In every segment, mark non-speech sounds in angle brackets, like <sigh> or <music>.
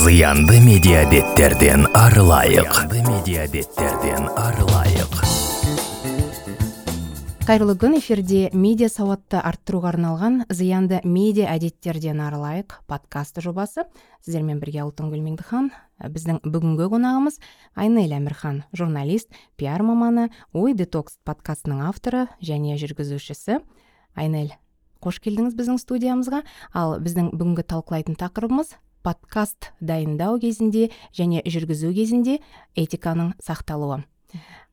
зыянды медиабеттерден арылайық. Зыянды медиабеттерден арылайық. Қайырлы күн эфирде медиа сауатты арттыруға арналған зыянды медиа әдеттерден арылайық подкасты жобасы. Сіздермен бірге алтынгүл меңдіхан біздің бүгінгі қонағымыз айнель әмірхан журналист пиар маманы ой детокс подкастының авторы және жүргізушісі. Айнель қош келдіңіз біздің студиямызға. Ал біздің бүгінгі талқылайтын тақырыбымыз подкаст дайындау кезінде және жүргізу кезінде этиканың сақталуы.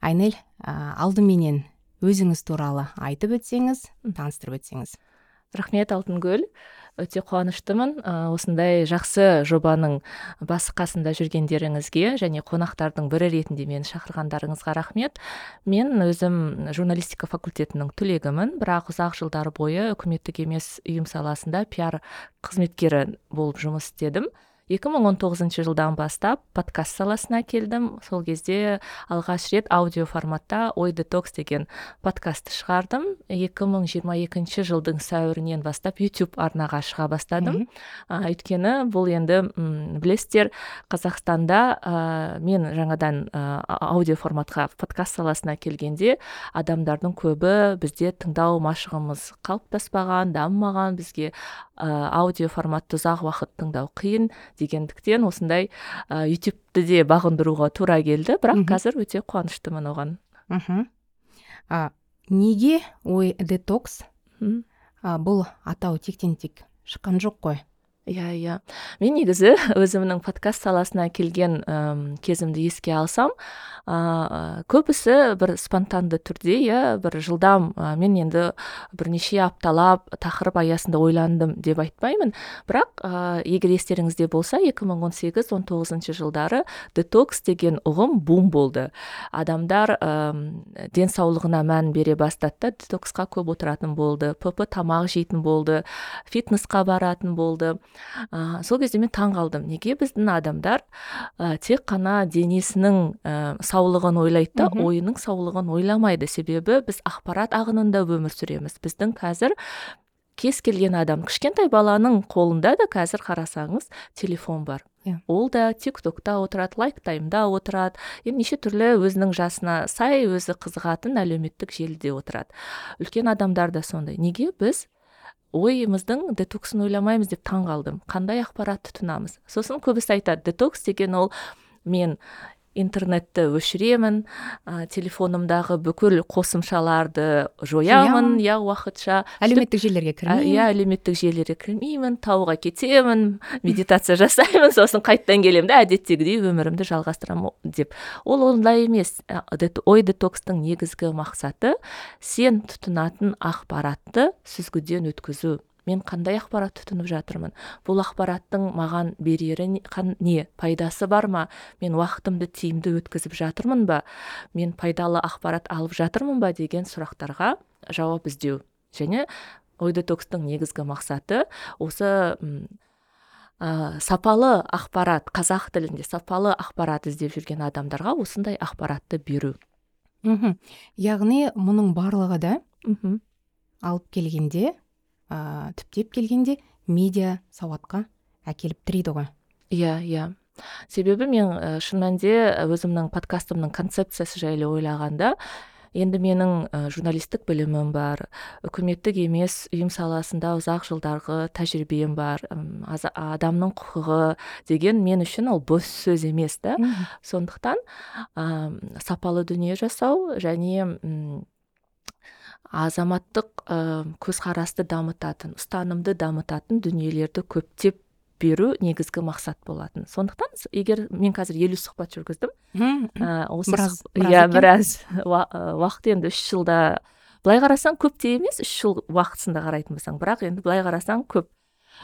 Айнель алдыменен өзіңіз туралы айтып өтсеңіз таныстырып өтсеңіз. Рахмет алтынгүл. Өте қуаныштымын. Осындай жақсы жобаның басы қасында жүргендеріңізге және қонақтардың бірі ретінде мені шақырғандарыңызға рахмет. Мен өзім журналистика факультетінің түлегімін бірақ ұзақ жылдар бойы үкіметтік емес ұйым саласында пиар қызметкері болып жұмыс істедім. 2019 жылдан бастап подкаст саласына келдім. Сол кезде алғаш рет аудио форматта ой детокс деген подкастты шығардым. 2022 жылдың сәуірінен бастап YouTube арнаға шыға бастадым. Ә, өйткені бұл енді м білесіздер қазақстанда ә, мен жаңадан ә, аудио форматқа подкаст саласына келгенде адамдардың көбі бізде тыңдау машығымыз қалыптаспаған дамымаған бізге аудио форматты ұзақ уақыт тыңдау қиын дегендіктен осындай ә, ютубты де бағындыруға тура келді бірақ қазір өте қуаныштымын оған. Мхм а, неге ой детокс? А, бұл атау тектен тек шыққан жоқ қой. Иә иә. Мен негізі <laughs> өзімнің подкаст саласына келген әм, кезімді еске алсам ә, көбісі бір спонтанды түрде иә бір жылдам ә, мен енді бірнеше апталап тақырып аясында ойландым деп айтпаймын. Бірақ ә, егер естеріңізде болса 2018-19 жылдары детокс деген ұғым бум болды. Адамдар ә, денсаулығына мән бере бастады да детоксқа көп отыратын болды пп тамақ жейтін болды фитнесқа баратын болды. Ә, сол кезде мен таң қалдым. Неге біздің адамдар ә, тек қана денесінің ә, саулығын ойлайды да ойының саулығын ойламайды. Себебі біз ақпарат ағынында өмір сүреміз. Біздің қазір кез келген адам кішкентай баланың қолында да қазір қарасаңыз телефон бар. Иә. Ол да тик токта отырады лайк таймда отырады. Енді неше түрлі өзінің жасына сай өзі қызығатын әлеуметтік желіде отырады. Үлкен адамдар да сондай. Неге біз ойымыздың детоксын ойламаймыз деп таң қалдым қандай ақпаратты тұтынамыз? Сосын көбісі айтады детокс деген ол мен интернетті өшіремін ә, телефонымдағы бүкіл қосымшаларды жоямын иә уақытша. Әлеуметтік желілерге Ә, кірмеймін. иә әлеуметтік желілерге кірмеймін тауға кетемін медитация жасаймын сосын қайттан келемін да әдеттегідей өмірімді жалғастырамын деп. Ол ондай емес. Ой детокстың негізгі мақсаты сен тұтынатын ақпаратты сүзгіден өткізу. Мен қандай ақпарат тұтынып жатырмын? Бұл ақпараттың маған берері не- пайдасы бар ма? Мен уақытымды тиімді өткізіп жатырмын ба? Мен пайдалы ақпарат алып жатырмын ба деген сұрақтарға жауап іздеу. Және ой детокстың негізгі мақсаты осы м, ә, сапалы ақпарат қазақ тілінде сапалы ақпарат іздеп жүрген адамдарға осындай ақпаратты беру. Мхм. Яғни мұның барлығы да мхм. алып келгенде ә, түптеп келгенде медиа сауатқа әкеліп тірейді ғой. Иә иә. Себебі мен ә, шын мәнінде өзімнің подкастымның концепциясы жайлы ойлағанда енді менің ә, журналистік білімім бар үкіметтік емес ұйым саласында ұзақ жылдарғы тәжірибем бар аза- адамның құқығы деген мен үшін ол бос сөз емес та сондықтан ә, сапалы дүние жасау және азаматтық ә, көзқарасты дамытатын ұстанымды дамытатын дүниелерді көптеп беру негізгі мақсат болатын. Сондықтан егер мен қазір елу сұхбат жүргіздім ә, осы Біраз- иә біраз уа- уақыт енді үш жылда былай қарасаң көп те емес үш жыл уақытысында қарайтын болсаң. Бірақ енді былай қарасаң көп.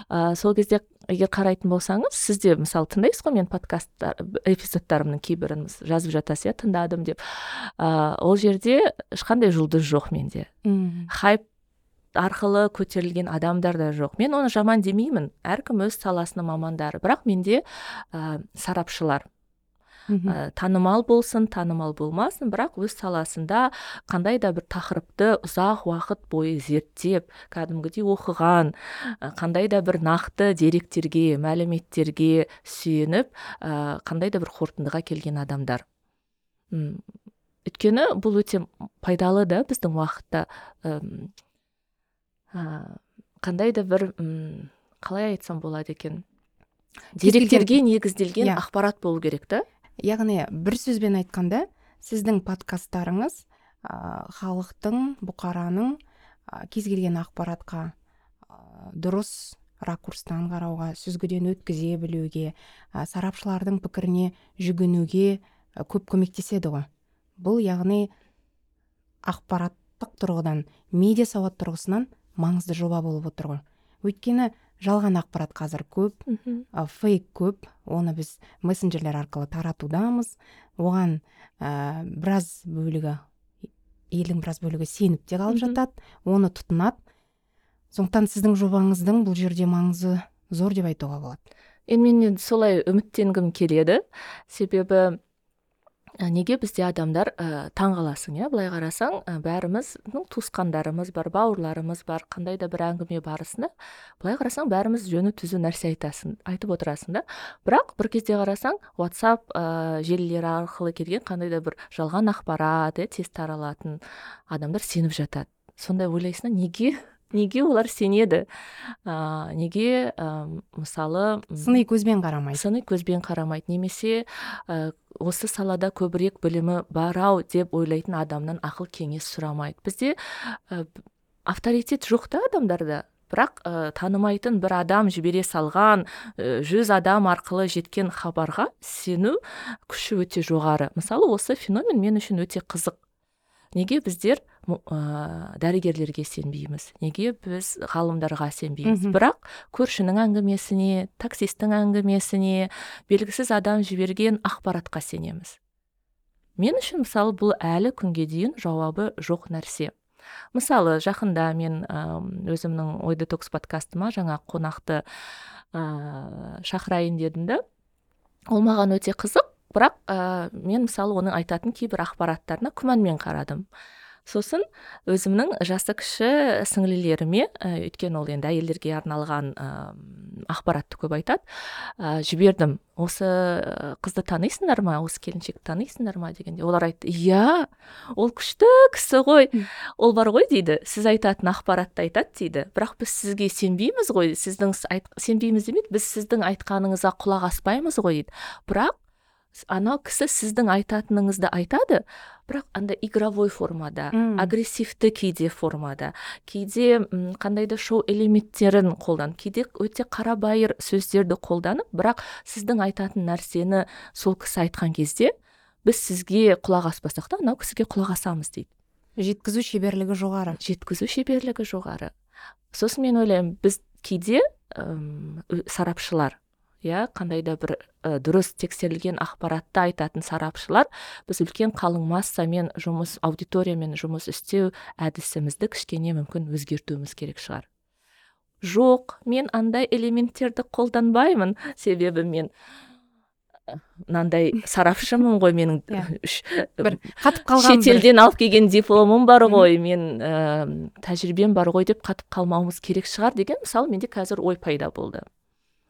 Ә, сол кезде егер қарайтын болсаңыз сіз де мысалы тыңдайсыз ғой мен подкасттар эпизодтарымның кейбірін жазып жатасыз иә тыңдадым деп. Ә, ол жерде ешқандай жұлдыз жоқ менде. Мгм. хайп арқылы көтерілген адамдар да жоқ. Мен оны жаман демеймін. Әркім өз саласының мамандары. Бірақ менде ә, сарапшылар ә, танымал болсын танымал болмасын бірақ өз саласында қандай да бір тақырыпты ұзақ уақыт бойы зерттеп кәдімгідей оқыған қандай да бір нақты деректерге мәліметтерге сүйеніп ә, қандай да бір қорытындыға келген адамдар. М, өйткені бұл өте пайдалы да біздің уақытта ә, қандай да бір қалай айтсам болады екен? Деректерге негізделген Иә. ақпарат болу керек та. Яғни бір сөзбен айтқанда сіздің подкасттарыңыз ә, халықтың бұқараның ә, кез келген ақпаратқа дұрыс ракурстан қарауға сүзгіден өткізе білуге сарапшылардың пікіріне жүгінуге көп көмектеседі ғой. Бұл яғни ақпараттық тұрғыдан медиа сауат тұрғысынан маңызды жоба болып отыр ғой. Өйткені жалған ақпарат қазір көп ә, фейк көп. Оны біз мессенджерлер арқылы таратудамыз. Оған ә, біраз бөлігі елдің біраз бөлігі сеніп те қалып жатады. Оны тұтынады. Сондықтан сіздің жобаңыздың бұл жерде маңызы зор деп айтуға болады. Енді мен солай үміттенгім келеді. Себебі неге бізде адамдар ә, таң қаласың иә? Былай қарасаң ә, бәріміз туысқандарымыз бар бауырларымыз бар қандай да бір әңгіме барысында былай қарасаң бәріміз жөні түзу нәрсе айтасың айтып отырасың да. Бірақ бір кезде қарасаң whatsapp ә, желілері арқылы келген қандай да бір жалған ақпарат иә тез таралатын адамдар сеніп жатады. Сонда ойлайсың неге неге олар сенеді? Ә, неге ә, мысалы сыни көзбен қарамайды. сыни көзбен қарамайды. Немесе ә, осы салада көбірек білімі бар ау деп ойлайтын адамнан ақыл кеңес сұрамайды. Бізде ә, авторитет жоқ та адамдарда. Бірақ ә, танымайтын бір адам жібере салған ә, жүз адам арқылы жеткен хабарға сену күші өте жоғары. Мысалы осы феномен мен үшін өте қызық. Неге біздер ә, дәрігерлерге сенбейміз. Неге? Біз ғалымдарға сенбейміз. Бірақ көршінің әңгімесіне таксисттің әңгімесіне белгісіз адам жіберген ақпаратқа сенеміз. Мен үшін мысалы бұл әлі күнге дейін жауабы жоқ нәрсе. Мысалы жақында мен өзімнің ой детокс подкастыма жаңа қонақты ә, шақырайын дедім да. Ол маған өте қызық. Бірақ ә, мен мысалы оның айтатын кейбір ақпараттарына күмәнмен қарадым. Сосын өзімнің жасы кіші сіңлілеріме ә, өйткені ол енді әйелдерге арналған ә, ақпаратты көп айтады. Ә, жібердім. Осы қызды танисыңдар ма? Осы келіншекті танисыңдар ма? дегенде олар айтты иә ол күшті кісі ғой ол бар ғой дейді. Сіз айтатын ақпаратты айтады дейді. Бірақ біз сізге сенбейміз ғой. Сіздің айт, сенбейміз демейді біз сіздің айтқаныңызға құлақ аспаймыз ғой дейді. Бірақ анау кісі сіздің айтатыныңызды айтады бірақ андай игровой формада агрессивті кейде формада кейде қандай да шоу элементтерін қолданып кейде өте қарабайыр сөздерді қолданып бірақ сіздің айтатын нәрсені сол кісі айтқан кезде біз сізге құлақ аспасақ та анау кісіге құлақ асамыз дейді. Жеткізу шеберлігі жоғары. Жеткізу шеберлігі жоғары. Сосын мен ойлаймын біз кейде ö- сарапшылар иә қандай да бір ә, дұрыс тексерілген ақпаратты айтатын сарапшылар біз үлкен қалың массамен жұмыс аудиториямен жұмыс істеу әдісімізді кішкене мүмкін өзгертуіміз керек шығар. Жоқ мен андай элементтерді қолданбаймын. Себебі мен мынандай сарапшымын ғой менің Иә. <laughs> бір қатып қалған шетелден алып келген дипломым бар ғой мен ә, тәжірибем бар ғой деп қатып қалмауымыз керек шығар деген мысалы менде қазір ой пайда болды.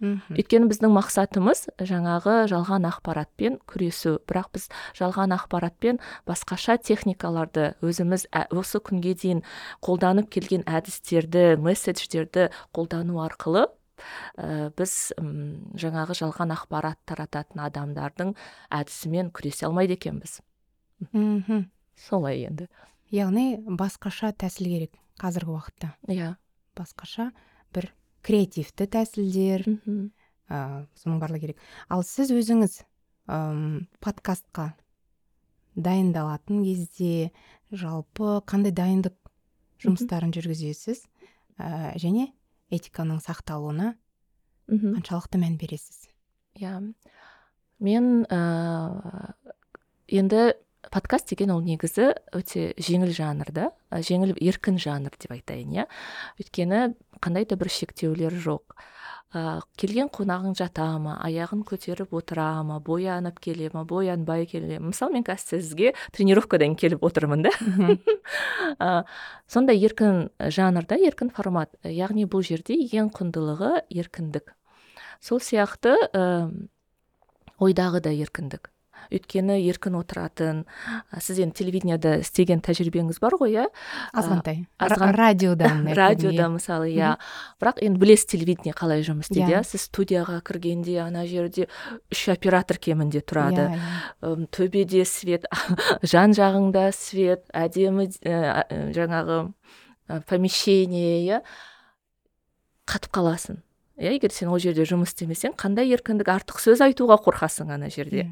Мгм. өйткені біздің мақсатымыз жаңағы жалған ақпаратпен күресу. Бірақ біз жалған ақпаратпен басқаша техникаларды өзіміз ә- осы күнге дейін қолданып келген әдістерді месседждерді қолдану арқылы ә, біз м, жаңағы жалған ақпарат тарататын адамдардың әдісімен күресе алмайды екенбіз. Мхм. Солай енді. Яғни басқаша тәсіл керек қазіргі уақытта. Иә. Басқаша бір креативті тәсілдер мхм ә, соның барлығы керек. Ал сіз өзіңіз ым, подкастқа дайындалатын кезде жалпы қандай дайындық жұмыстарын жүргізесіз? Ә, және этиканың сақталуына мхм қаншалықты мән бересіз? Иә. Мен ә, енді подкаст деген ол негізі өте жеңіл жанр да? Жеңіл еркін жанр деп айтайын иә? Өйткені қандай да бір шектеулер жоқ. Ә, келген қонағың жата ма? Аяғын көтеріп отыра ма? Боянып келе ма? Боянбай келе ма? Мысалы мен қазір сізге тренировкадан келіп отырмын да? Ә, <laughs> сондай еркін жанрда еркін формат. Яғни бұл жерде ең құндылығы еркіндік. Сол сияқты ә, ойдағы да еркіндік. Өйткені еркін отыратын сіз енді телевидениеда істеген тәжірибеңіз бар ғой иә? Азғантай. Радиода <laughs> радиода мысалы иә. Бірақ енді білесіз телевидение қалай жұмыс істейді иә. сіз студияға кіргенде ана жерде үш оператор кемінде тұрады. Иә төбеде свет <laughs> жан жағыңда свет әдемі жаңағы помещение иә? Қатып қаласың. Иә егер сен ол жерде жұмыс істемесең қандай еркіндік артық сөз айтуға қорқасың ана жерде.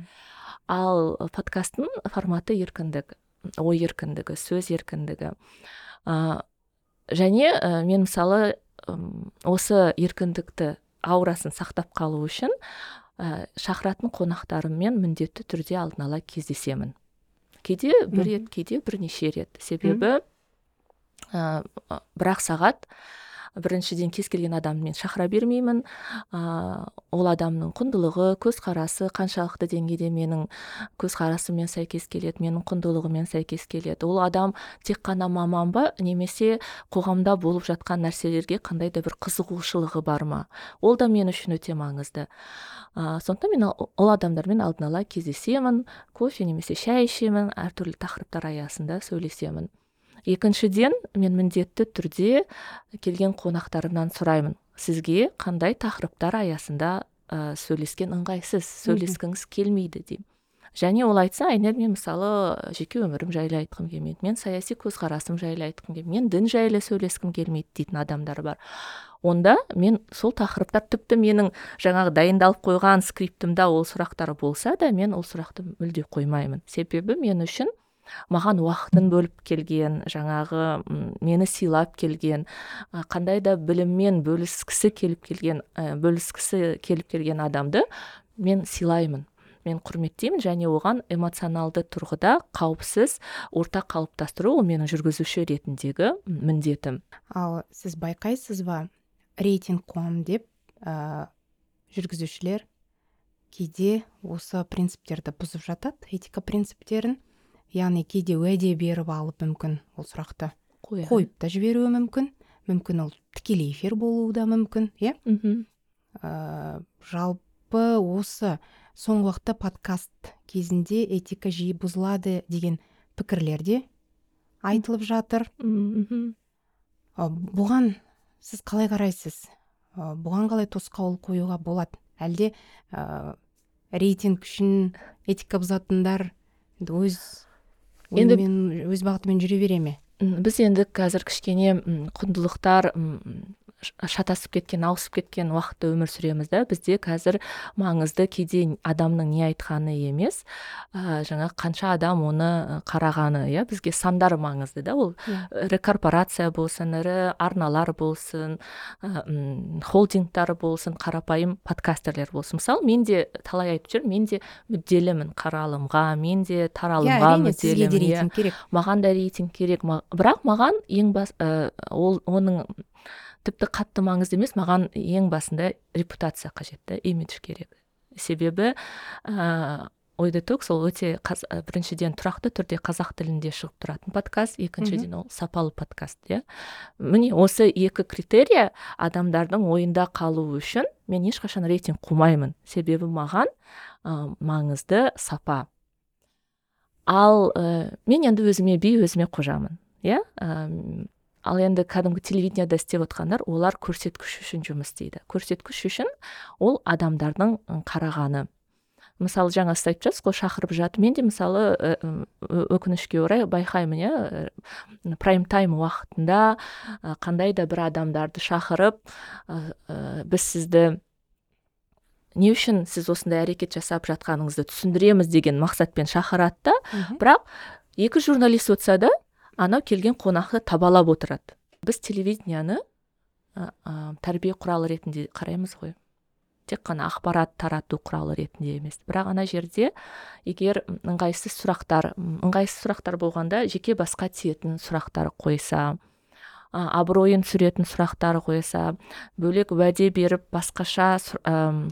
Ал подкасттың форматы еркіндік ой еркіндігі сөз еркіндігі. Ә, және ә, мен мысалы осы еркіндікті аурасын сақтап қалу үшін ә, шақыратын қонақтарыммен міндетті түрде алдын ала кездесемін. Кейде бір рет кейде бірнеше рет. Себебі ә, бір ақ сағат біріншіден кез келген адамды мен шақыра бермеймін. Ә, ол адамның құндылығы көзқарасы қаншалықты деңгейде менің көзқарасыммен сәйкес келеді менің құндылығыммен сәйкес келеді. Ол адам тек қана маман ба немесе қоғамда болып жатқан нәрселерге қандай да бір қызығушылығы бар ма? Ол да мен үшін өте маңызды. Ә, сондықтан мен ол адамдармен алдын ала кездесемін кофе немесе шай ішемін әртүрлі тақырыптар аясында сөйлесемін. Екіншіден мен міндетті түрде келген қонақтарымнан сұраймын. Сізге қандай тақырыптар аясында ә, сөйлескен ыңғайсыз сөйлескіңіз келмейді деймін және ол айтса айнель мен мысалы жеке өмірім жайлы айтқым келмейді. Мен саяси көзқарасым жайлы айтқым келмейді. Мен дін жайлы сөйлескім келмейді дейтін адамдар бар. Онда мен сол тақырыптар тіпті менің жаңағы дайындалып қойған скриптімда ол сұрақтар болса да мен ол сұрақты мүлде қоймаймын. Себебі мен үшін маған уақытын бөліп келген жаңағы мені сыйлап келген қандай да біліммен бөліскісі келіп келген бөліскісі келіп келген адамды мен сыйлаймын. Мен құрметтеймін және оған эмоционалды тұрғыда қауіпсіз орта қалыптастыру ол менің жүргізуші ретіндегі міндетім. Ал сіз байқайсыз ба рейтинг қуам деп ә, жүргізушілер кейде осы принциптерді бұзып жатады этика принциптерін? Яғни кейде уәде беріп алып мүмкін ол сұрақты қойып та жіберуі мүмкін. Мүмкін ол тікелей эфир болуы да мүмкін иә? Ә, жалпы осы соңғы уақытта подкаст кезінде этика жиі бұзылады деген пікірлер де айтылып жатыр. Бұған сіз қалай қарайсыз? Бұған қалай тосқауыл қоюға болады? Әлде ә, рейтинг үшін этика бұзатындар өз енді мен өз бағытымен жүре бере ме? Біз енді қазір кішкене құндылықтар шатасып кеткен ауысып кеткен уақытта өмір сүреміз да. Бізде қазір маңызды кейде адамның не айтқаны емес ә, жаңа қанша адам оны қарағаны иә бізге сандар маңызды да. Ол. Иә. ірі корпорация болсын ірі арналар болсын ә, холдингтар болсын қарапайым подкастерлер болсын. Мысалы мен де талай айтып жүрмін мен де мүдделімін қаралымға мен де таралымға yeah, мүдделімін иә. керек. Маған да рейтинг керек. Бірақ маған ең бас ә, ол оның тіпті қатты маңызды емес маған ең басында репутация қажет та имидж керек. Себебі ә, ой детокс ол өте қаз, біріншіден тұрақты түрде қазақ тілінде шығып тұратын подкаст екіншіден ол сапалы подкаст иә. Міне осы екі критерия адамдардың ойында қалу үшін мен ешқашан рейтинг қумаймын. Себебі маған ә, маңызды сапа. Ал ә, мен енді өзіме би өзіме қожамын иә. Ал енді кәдімгі телевидениеда істеп отқандар олар көрсеткіш үшін жұмыс істейді. Көрсеткіш үшін ол адамдардың қарағаны. Мысалы жаңа сіз айтып жатсыз ғой шақырып жатыр мен де мысалы өкінішке орай байқаймын иә прайм тайм уақытында қандай да бір адамдарды шақырып біз сізді не үшін сіз осындай әрекет жасап жатқаныңызды түсіндіреміз деген мақсатпен шақырады да. Бірақ екі журналист отырса да анау келген қонақты табалап отырады. Біз телевидениені ә, тәрбие құралы ретінде қараймыз ғой. Тек қана ақпарат тарату құралы ретінде емес. Бірақ ана жерде егер ыңғайсыз сұрақтар ыңғайсыз сұрақтар болғанда жеке басқа тиетін сұрақтар қойса абыройын түсіретін сұрақтар қойса бөлек уәде беріп басқаша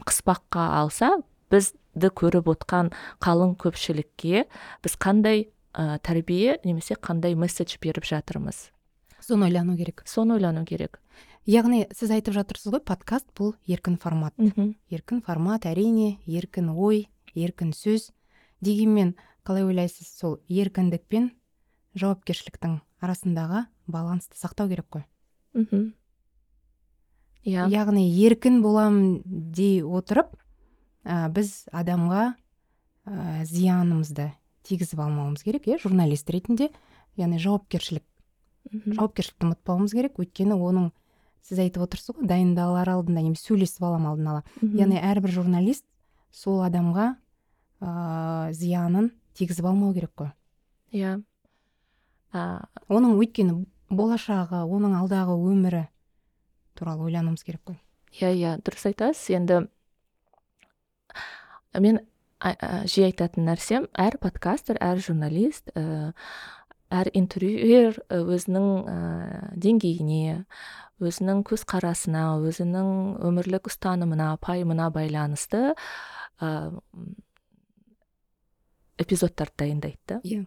қыспаққа алса бізді көріп отқан қалың көпшілікке біз қандай ә, тәрбие немесе қандай месседж беріп жатырмыз? Соны ойлану керек. Соны ойлану керек. Яғни сіз айтып жатырсыз ғой подкаст бұл еркін формат. Мхм еркін формат әрине еркін ой еркін сөз. Дегенмен қалай ойлайсыз сол еркіндік пен жауапкершіліктің арасындағы балансты сақтау керек қой. Мхм иә. Яғни еркін боламын дей отырып ә, біз адамға ә, зиянымызды тигізіп алмауымыз керек иә журналист ретінде. Яғни жауапкершілік мхм. жауапкершілікті ұмытпауымыз керек. Өйткені оның сіз айтып отырсыз ғой дайындалар алдында немесе сөйлесіп аламын алдын ала. Яғни әрбір журналист сол адамға ә, зиянын тигізіп алмау керек қой. Иә. А, оның өйткені болашағы оның алдағы өмірі туралы ойлануымыз керек қой. Иә иә дұрыс айтасыз. Енді мен жиі айтатын нәрсем әр подкастер әр журналист ә, әр интервьюер ә, өзінің ә, деңгейіне өзінің көзқарасына өзінің өмірлік ұстанымына пайымына байланысты ә, эпизодтарды дайындайды да иә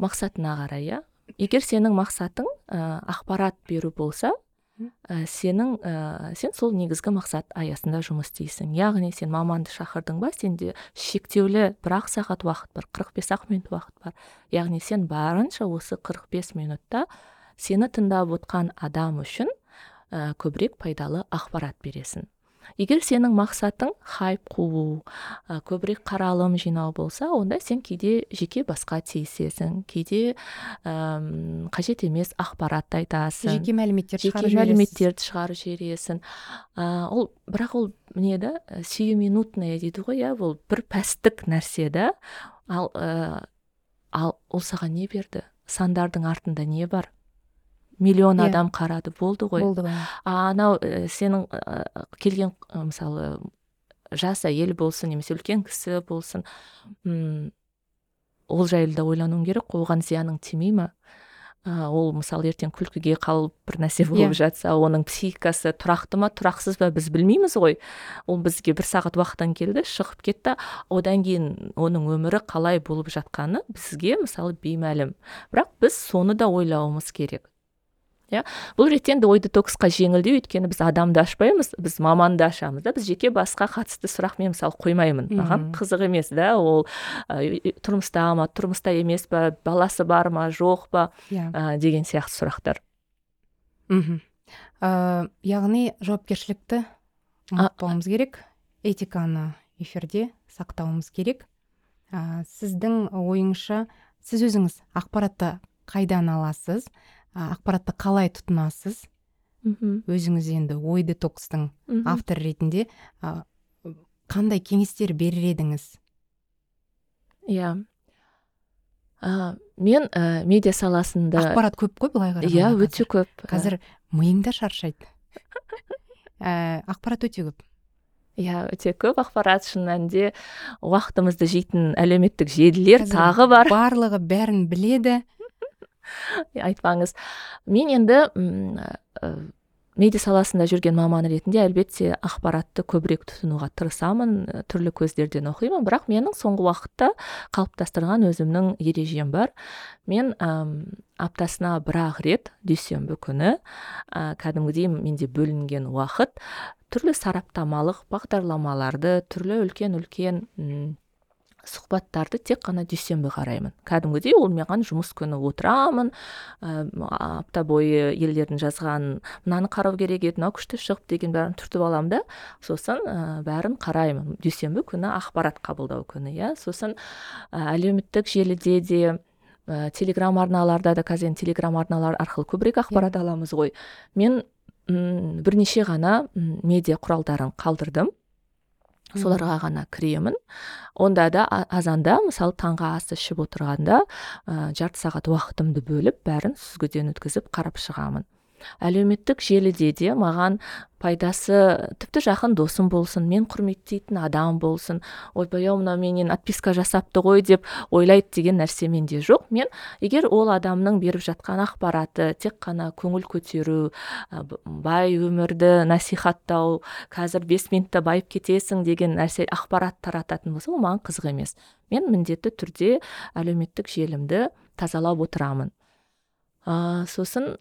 мақсатына қарай иә егер сенің мақсатың ә, ақпарат беру болса. Ә, сенің ә, сен сол негізгі мақсат аясында жұмыс істейсің. Яғни сен маманды шақырдың ба сенде шектеулі бір ақ сағат уақыт бар 45 ақ минут уақыт бар. Яғни сен барынша осы 45 минутта сені тыңдап отқан адам үшін ә, көбірек пайдалы ақпарат бересің. Егер сенің мақсатың хайп қуу ә, көбірек қаралым жинау болса онда сен кейде жеке басқа тиісесің кейде әм, қажет емес ақпарат айтасың жеке мәліметтерді жеке мәліметтерді шығарып жібересің. Ә, ол бірақ ол не да ә, сиюминутное дейді ғой иә ол бір пәстік нәрсе да. Ал ә, ал ол саған не берді? Сандардың артында не бар? Миллион Иә. адам қарады. Болды ғой. Болды ғой а анау ә, сенің ә, келген ә, мысалы жас әйел болсын немесе үлкен кісі болсын м ол жайлы да ойлануың керек. Қой оған зияның тимей ма? Ә, ол мысалы ертең күлкіге қалып бір нәрсе болып Иә. жатса оның психикасы тұрақты ма тұрақсыз ба біз білмейміз ғой. Ол бізге бір сағат уақыттан келді шығып кетті. Одан кейін оның өмірі қалай болып жатқаны бізге мысалы беймәлім. Бірақ біз соны да ойлауымыз керек. Иә бұл ретте енді ой детоксқа жеңілдеу өйткені біз адамды ашпаймыз біз маманды ашамыз да біз жеке басқа қатысты сұрақ мен мысалы қоймаймын. Маған қызық емес да ол ә, тұрмыста ма тұрмыста емес па баласы бар ма жоқ па иә. ә, деген сияқты сұрақтар. Мхм ә, яғни жауапкершілікті ұмытпауымыз керек этиканы эфирде сақтауымыз керек. Ә, сіздің ойыңызша сіз өзіңіз ақпаратты қайдан аласыз? Ақпаратты қалай тұтынасыз? Мхм. Өзіңіз енді ой детокстың мхм. автор ретінде ә, қандай кеңестер берер едіңіз? Иә. Ә, мен ә, медиа саласында ақпарат көп қой былай қарағанда иә өте көп. Қазір миың да шаршайды. Ә, ақпарат өте көп. Иә өте көп ақпарат. Шын мәнінде уақытымызды жейтін әлеуметтік желілер тағы бар. барлығы бәрін біледі. <laughs> айтпаңыз. Мен енді медиа саласында жүрген маман ретінде әлбетте ақпаратты көбірек тұтынуға тырысамын түрлі көздерден оқимын. Бірақ менің соңғы уақытта қалыптастырған өзімнің ережем бар. Мен әм, аптасына бір ақ рет дүйсенбі күні ә, кәдімгідей менде бөлінген уақыт түрлі сараптамалық бағдарламаларды түрлі үлкен үлкен сұхбаттарды тек қана дүйсенбі қараймын. Кәдімгідей ол маған жұмыс күні отырамын ә, апта бойы елдердің жазған мынаны қарау керек еді мынау күшті шығыпты деген бәрін түртіп аламын да сосын ә, бәрін қараймын. Дүйсенбі күні ақпарат қабылдау күні иә. Сосын ә, әлеуметтік желіде де ә, телеграм арналарда да қазір енді телеграм арналар арқылы көбірек ақпарат аламыз ғой. Мен бірнеше ғана медиа құралдарын қалдырдым. Соларға ғана кіремін. Онда да азанда мысалы таңғы ас ішіп отырғанда ә, жарты сағат уақытымды бөліп бәрін сүзгіден өткізіп қарап шығамын. Әлеуметтік желіде де маған пайдасы тіпті жақын досым болсын мен құрметтейтін адам болсын ойбай ау мынау менен отписка жасапты ғой деп ойлайды деген нәрсе менде жоқ. Мен егер ол адамның беріп жатқан ақпараты тек қана көңіл көтеру бай өмірді насихаттау қазір бес минутта байып кетесің деген нәрсе ақпарат тарататын болса ол маған қызық емес. Мен міндетті түрде әлеуметтік желімді тазалап отырамын. Ә, сосын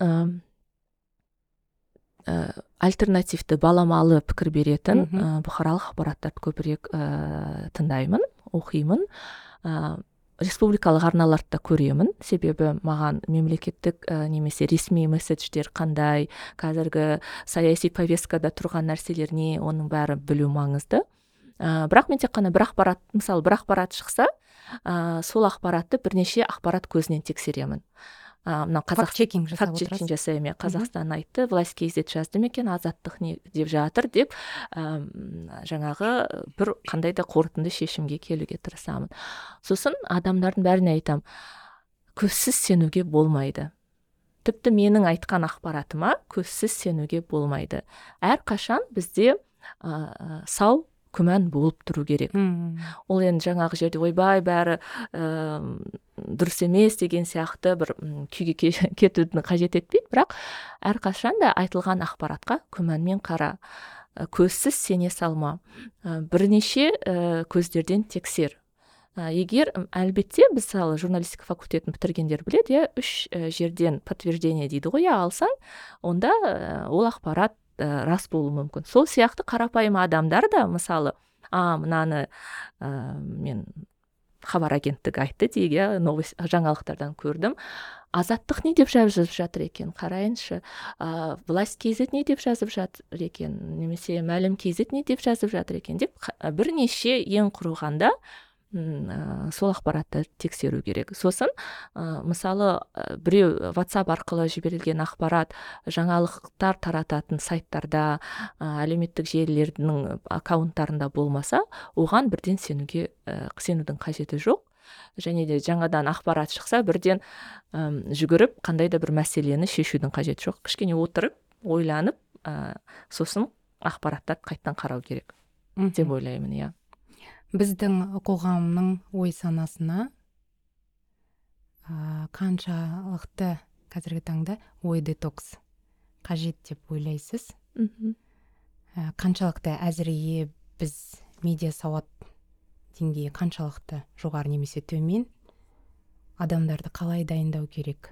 альтернативті баламалы пікір беретін ә, бұқаралық ақпараттарды көбірек ә, тыңдаймын оқимын. Ә, республикалық арналарды да көремін. Себебі маған мемлекеттік ә, немесе ресми месседждер қандай қазіргі саяси повесткада тұрған нәрселер не оның бәрі білу маңызды. Ә, бірақ мен тек қана бір ақпарат мысалы бір ақпарат шықса ә, сол ақпаратты бірнеше ақпарат көзінен тексеремін. Мына қазақ чекинг жасап чекинг жасаймын иә қазақстан айтты власть kz жазды ма екен азаттық не деп жатыр деп ә, жаңағы бір қандай да қорытынды шешімге келуге тырысамын. Сосын адамдардың бәріне айтам көзсіз сенуге болмайды тіпті менің айтқан ақпаратыма көзсіз сенуге болмайды. Әрқашан бізде ә, сау күмән болып тұру керек. Ол енді жаңағы жерде ойбай бәрі ә, дұрыс емес деген сияқты бір күйге кетуді қажет етпейді. Бірақ әрқашан да айтылған ақпаратқа күмәнмен қара көзсіз сене салма. Ә, бірнеше ә, көздерден тексер. Ә, егер әлбетте мысалы журналистика факультетін бітіргендер біледі иә үш жерден подтверждение дейді ғой иә алсаң онда ол ақпарат ә, рас болуы мүмкін. Сол сияқты қарапайым адамдар да мысалы а мынаны ә, мен хабар агенттігі айтты дейік иә новость жаңалықтардан көрдім. Азаттық не деп жазып жатыр екен? Қарайыншы. Ә, власть kz не деп жазып жатыр екен? Немесе мәлім kz не деп жазып жатыр екен? деп бірнеше ең құрығанда ә, сол ақпаратты тексеру керек. Сосын ә, мысалы ә, біреу ватсап арқылы жіберілген ақпарат жаңалықтар тарататын сайттарда ә, әлеуметтік желілердің аккаунттарында болмаса оған бірден сенуге ә, сенудің қажеті жоқ. Және де жаңадан ақпарат шықса бірден ә, жүгіріп қандай да бір мәселені шешудің қажеті жоқ. Кішкене отырып ойланып ә, сосын ақпараттарды қайтадан қарау керек. Деп ойлаймын иә. Біздің қоғамның ой санасына ә, қаншалықты қазіргі таңда ой детокс қажет деп ойлайсыз? Мхм. Ә, қаншалықты әзірге біз медиа сауат деңгейі қаншалықты жоғары немесе төмен адамдарды қалай дайындау керек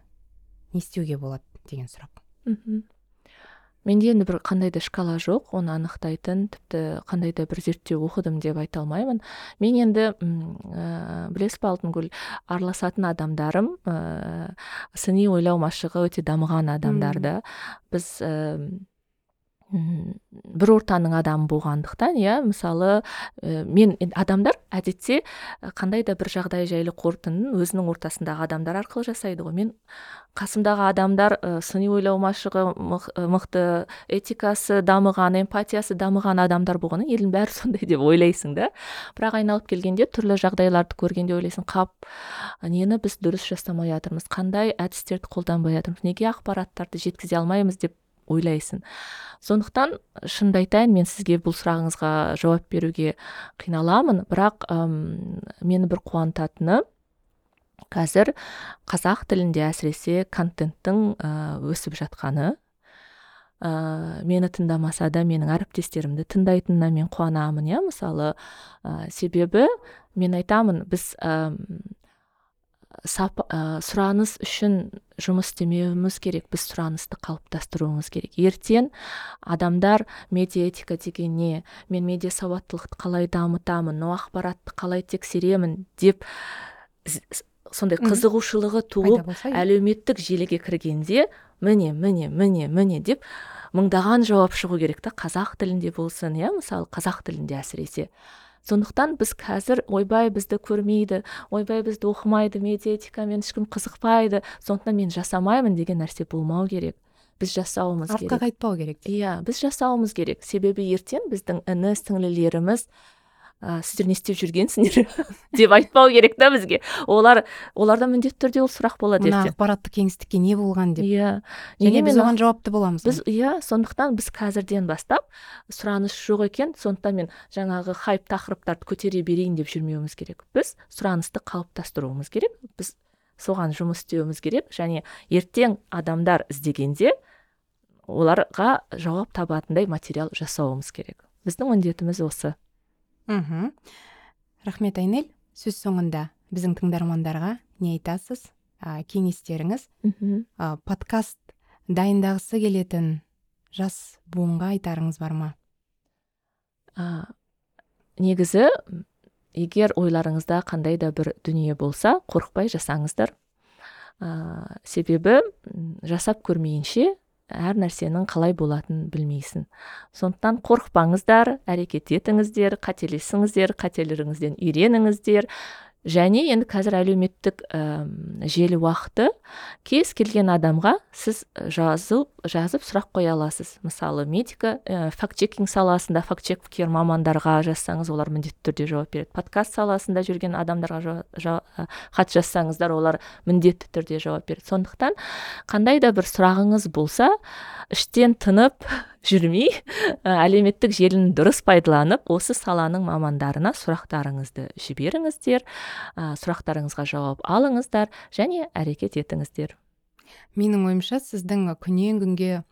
не істеуге болады деген сұрақ. Мхм. Менде енді бір қандай да шкала жоқ оны анықтайтын тіпті қандай да бір зерттеу оқыдым деп айта алмаймын. Мен енді ә, білесіз ба алтынгүл араласатын адамдарым ә, сыни ойлау машығы өте дамыған адамдарды біз бір ортаның адамы болғандықтан иә мысалы ә, мен адамдар әдетте қандай да бір жағдай жайлы қорытындыны өзінің ортасындағы адамдар арқылы жасайды ғой. Мен қасымдағы адамдар ә, сыни ойлау машығы мықты этикасы дамыған эмпатиясы дамыған адамдар болғаннан елдің бәрі сондай деп ойлайсың да. Бірақ айналып келгенде түрлі жағдайларды көргенде ойлайсың қап нені біз дұрыс жасамай жатырмыз қандай әдістерді қолданбай жатырмыз неге ақпараттарды жеткізе алмаймыз деп ойлайсың. Сондықтан шынымды айтайын мен сізге бұл сұрағыңызға жауап беруге қиналамын. Бірақ әм, мені бір қуантатыны қазір қазақ тілінде әсіресе контенттің ә, өсіп жатқаны ә, мені тыңдамаса да менің әріптестерімді тыңдайтынына мен қуанамын иә мысалы. Ә, себебі мен айтамын біз сап, ә, сұраныс үшін жұмыс істемеуіміз керек біз сұранысты қалыптастыруымыз керек. Ертең адамдар медиаэтика деген не мен медиа сауаттылықты қалай дамытамын мынау ақпаратты қалай тексеремін? деп сондай қызығушылығы туып иә. әлеуметтік желіге кіргенде міне міне міне міне деп мыңдаған жауап шығу керек та қазақ тілінде болсын иә мысалы қазақ тілінде әсіресе. Сондықтан біз қазір ойбай бізді көрмейді ойбай бізді оқымайды медиаэтикамен ешкім қызықпайды сондықтан мен жасамаймын деген нәрсе болмау керек. Біз жасауымыз керек. артқа қайтпау керек иә біз жасауымыз керек. Себебі ертең біздің іні сіңлілеріміз ә, сіздер не істеп жүргенсіңдер <laughs> деп айтпау керек та бізге. Олар оларда міндетті түрде ол сұрақ болады мына ақпараттық кеңістікке не болған деп. Иә. Және біз оған жауапты боламыз? біз иә сондықтан біз қазірден бастап сұраныс жоқ екен сондықтан мен жаңағы хайп тақырыптарды көтере берейін деп жүрмеуіміз керек. Біз сұранысты қалыптастыруымыз керек біз соған жұмыс істеуіміз керек және ертең адамдар іздегенде оларға жауап табатындай материал жасауымыз керек. Біздің міндетіміз осы. Мхм рахмет айнель. Сөз соңында біздің тыңдармандарға не айтасыз? Ә, кеңестеріңіз ә, подкаст дайындағысы келетін жас буынға айтарыңыз бар ма? Ә, негізі егер ойларыңызда қандай да бір дүние болса қорықпай жасаңыздар. Ә, себебі жасап көрмейінше әр нәрсенің қалай болатынын білмейсің. Сондықтан қорықпаңыздар әрекет етіңіздер қателесіңіздер қателеріңізден үйреніңіздер. Және енді қазір әлеуметтік ә, желі уақыты. Кез келген адамға сіз жазып жазып сұрақ қоя аласыз. Мысалы медика ә, факт чекинг саласында факт чеккер мамандарға жазсаңыз олар міндетті түрде жауап береді. Подкаст саласында жүрген адамдарға хат жазсаңыздар олар міндетті түрде жауап береді. Сондықтан қандай да бір сұрағыңыз болса іштен тынып жүрмей әлеуметтік желіні дұрыс пайдаланып осы саланың мамандарына сұрақтарыңызды жіберіңіздер ә, сұрақтарыңызға жауап алыңыздар және әрекет етіңіздер. Менің ойымша сіздің күннен күнге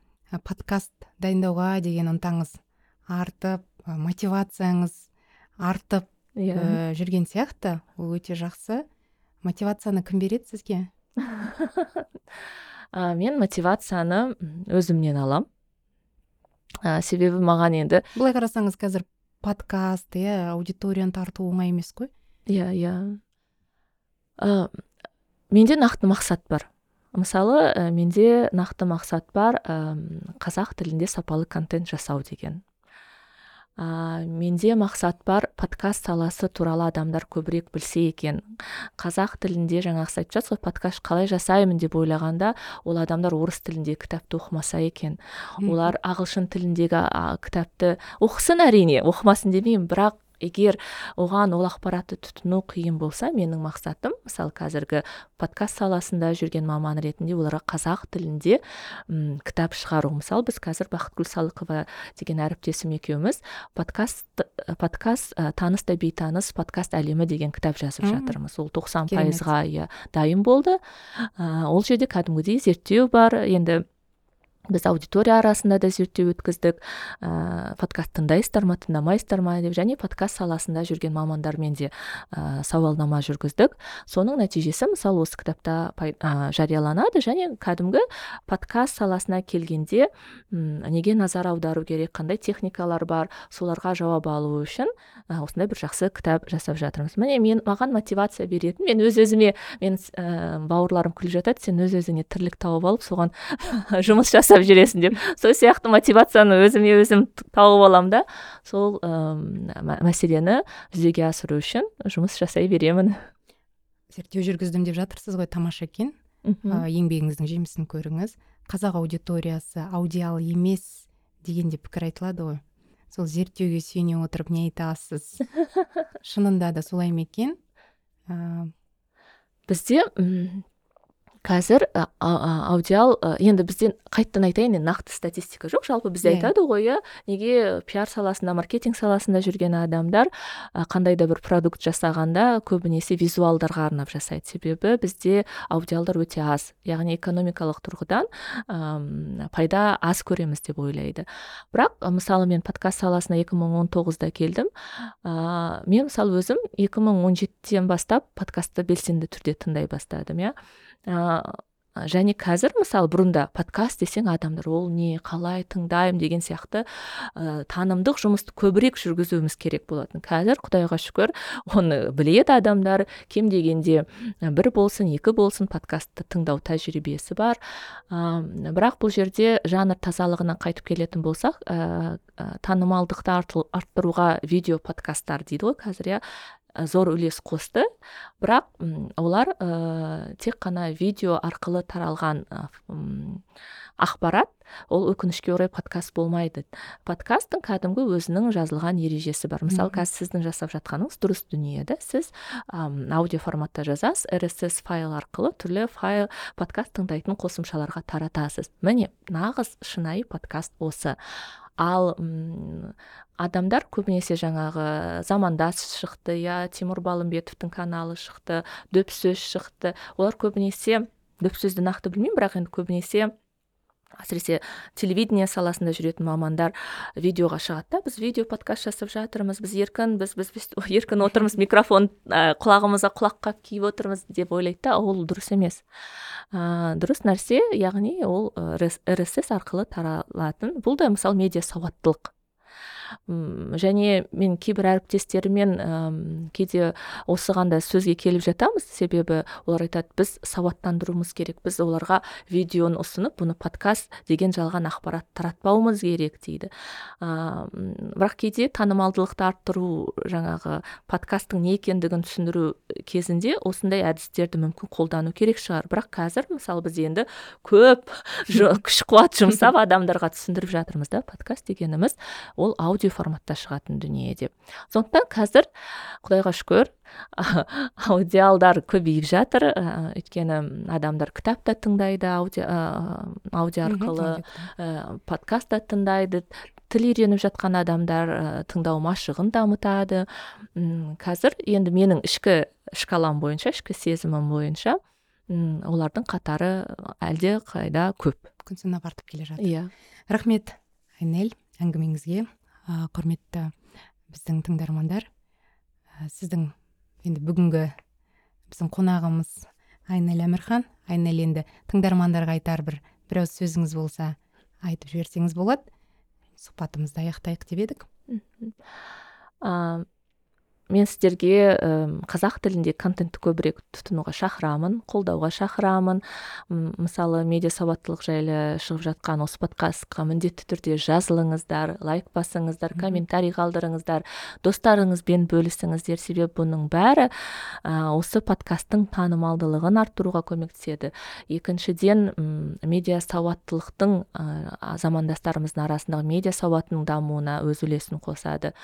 подкаст дайындауға деген ынтаңыз артып мотивацияңыз артып иә. ә, жүрген сияқты. Ол өте жақсы. Мотивацияны кім береді сізге? Ә, <laughs> мен мотивацияны өзімнен алам ә, себебі маған енді былай қарасаңыз қазір подкаст иә аудиторияны тарту оңай емес қой. Иә иә. Ә, менде нақты мақсат бар. Мысалы ә, менде нақты мақсат бар ә, қазақ тілінде сапалы контент жасау деген. Ә, менде мақсат бар подкаст саласы туралы адамдар көбірек білсе екен. Қазақ тілінде жаңағы сіз айтып жатсыз ғой подкаст қалай жасаймын деп ойлағанда ол адамдар орыс тілінде кітапты оқымаса екен. Олар ағылшын тіліндегі кітапты оқысын әрине оқымасын демеймін бірақ егер оған ол ақпаратты тұтыну қиын болса менің мақсатым мысалы қазіргі подкаст саласында жүрген маман ретінде оларға қазақ тілінде м кітап шығару. Мысалы біз қазір бақытгүл салықова деген әріптесім екеуміз подкаст подкаст ә, таныс та бейтаныс подкаст әлемі деген кітап жазып жатырмыз. Ол тоқсан пайызға иә дайын болды. Ә, ол жерде кәдімгідей зерттеу бар. Енді біз аудитория арасында да зерттеу өткіздік. Ә, подкаст тыңдайсыздар ма тыңдамайсыздар ма деп және подкаст саласында жүрген мамандармен де ә, сауалнама жүргіздік. Соның нәтижесі мысалы осы кітапта ә, жарияланады және кәдімгі подкаст саласына келгенде неге назар аудару керек қандай техникалар бар соларға жауап алу үшін ә, осындай бір жақсы кітап жасап жатырмыз. Міне мен маған мотивация беретін мен өз өзіме мен ә, бауырларым күліп жатады сен өз өзіңе тірлік тауып алып соған <laughs> жұмыс жасап жүресің деп. Сол сияқты мотивацияны өзіме өзім тауып аламын да. Сол ә, мәселені жүзеге асыру үшін жұмыс жасай беремін. Зерттеу жүргіздім деп жатырсыз ғой тамаша екен ә, еңбегіңіздің жемісін көріңіз. Қазақ аудиториясы аудиал емес деген де пікір айтылады ғой. Сол зерттеуге сүйене отырып не айтасыз <laughs> шынында да солай ма екен? Ә... бізде қазір аудиал енді бізден қайтадан айтайын енді нақты статистика жоқ. Жалпы бізде yeah. Иә. айтады ғой иә неге пиар саласында маркетинг саласында жүрген адамдар қандай да бір продукт жасағанда көбінесе визуалдарға арнап жасайды. Себебі бізде аудиалдар өте аз. Яғни экономикалық тұрғыдан ә, пайда аз көреміз деп ойлайды. Бірақ мысалы мен подкаст саласына 2019-да келдім. Ә, мен мысалы өзім 2017-ден бастап подкастты белсенді түрде тыңдай бастадым иә. Ә, және қазір мысалы бұрында подкаст десең адамдар ол не қалай тыңдаймын деген сияқты ә, танымдық жұмысты көбірек жүргізуіміз керек болатын. Қазір құдайға шүкір оны біледі адамдар кем дегенде бір болсын екі болсын подкастты тыңдау тәжірибесі бар. Ә, бірақ бұл жерде жанр тазалығына қайтып келетін болсақ ә, танымалдықты арттыруға видео подкасттар дейді ғой қазір иә? Зор үлес қосты. Бірақ олар ә, тек қана видео арқылы таралған ақпарат ол өкінішке орай подкаст болмайды. Подкасттың кәдімгі өзінің жазылған ережесі бар. Мысалы қазір сіздің жасап жатқаныңыз дұрыс дүние да сіз әм, аудио форматта жазасыз rss файл арқылы түрлі файл подкаст тыңдайтын қосымшаларға таратасыз. Міне нағыз шынайы подкаст осы. Ал адамдар көбінесе жаңағы замандас шықты иә тимур балымбетовтің каналы шықты дөп сөз шықты. Олар көбінесе дөп сөзді нақты білмеймін бірақ енді көбінесе әсіресе телевидение саласында жүретін мамандар видеоға шығады да. Біз видео подкаст жасап жатырмыз. Біз еркін біз біз, біз еркін отырмыз микрофон ә, құлағымызға құлаққап киіп отырмыз деп ойлайды да. Ол дұрыс емес. Ә, дұрыс нәрсе яғни ол рсс арқылы таралатын. Бұл да мысалы медиа сауаттылық. Және мен кейбір әріптестеріммен кейде осыған да сөзге келіп жатамыз. Себебі олар айтады біз сауаттандыруымыз керек біз оларға видеоны ұсынып бұны подкаст деген жалған ақпарат таратпауымыз керек дейді. Ә, бірақ кейде танымалдылықты арттыру жаңағы подкасттың не екендігін түсіндіру кезінде осындай әдістерді мүмкін қолдану керек шығар. Бірақ қазір мысалы біз енді көп күш қуат жұмсап <laughs> адамдарға түсіндіріп жатырмыз да подкаст дегеніміз ол аудио форматта шығатын дүние деп. Сондықтан қазір құдайға шүкір <laughs> аудиалдар көбейіп жатыр. Ә, өйткені адамдар кітап та тыңдайды аудио, аудио арқылы ә, подкаст та тыңдайды тіл үйреніп жатқан адамдар ә, тыңдау машығын дамытады. Қазір енді менің ішкі шкалам бойынша ішкі сезімім бойынша олардың қатары әлде қайда көп. Күн санап артып келе жатыр. Иә. Рахмет айнель әңгімеңізге. Ә, құрметті біздің тыңдармандар ә, сіздің енді бүгінгі біздің қонағымыз айнель әмірхан. Айнель енді тыңдармандарға айтар бір бір ауыз сөзіңіз болса айтып жіберсеңіз болады. Сұхбатымызды аяқтайық деп едік. Мен сіздерге қазақ тілінде контентті көбірек тұтынуға шақырамын қолдауға шақырамын. Мысалы медиа сауаттылық жайлы шығып жатқан осы подкастқа міндетті түрде жазылыңыздар лайк басыңыздар комментарий қалдырыңыздар достарыңызбен бөлісіңіздер. Себебі бұның бәрі осы подкасттың танымалдылығын арттыруға көмектеседі. Екіншіден медиа сауаттылықтың замандастарымыздың арасындағы медиа сауатының дамуына өз үлесін қосады.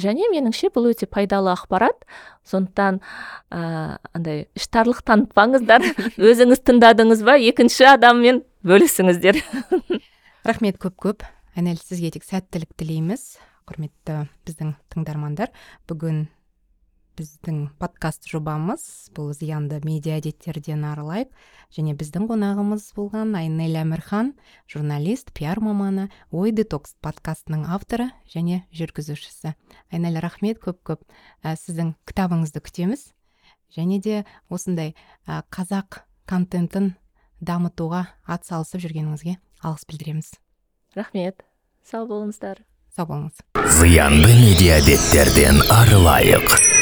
Және меніңше бұл өте пайдалы ақпарат. Сондықтан ә, андай іштарлық танытпаңыздар <laughs> өзіңіз тыңдадыңыз ба екінші адаммен бөлісіңіздер. <laughs> Рахмет көп көп. Әнел сізге тек сәттілік тілейміз. Құрметті біздің тыңдармандар бүгін біздің подкаст жобамыз бұл зиянды медиа әдеттерден арылайық. Және біздің қонағымыз болған айнель әмірхан журналист пиар маманы ой детокс подкастының авторы және жүргізушісі. Айнель рахмет көп көп. Ә, сіздің кітабыңызды күтеміз. Және де осындай ә, қазақ контентін дамытуға атсалысып жүргеніңізге алғыс білдіреміз. Рахмет. Сау болыңыздар. Сау болыңыз. Зиянды медиа әдеттерден арылайық.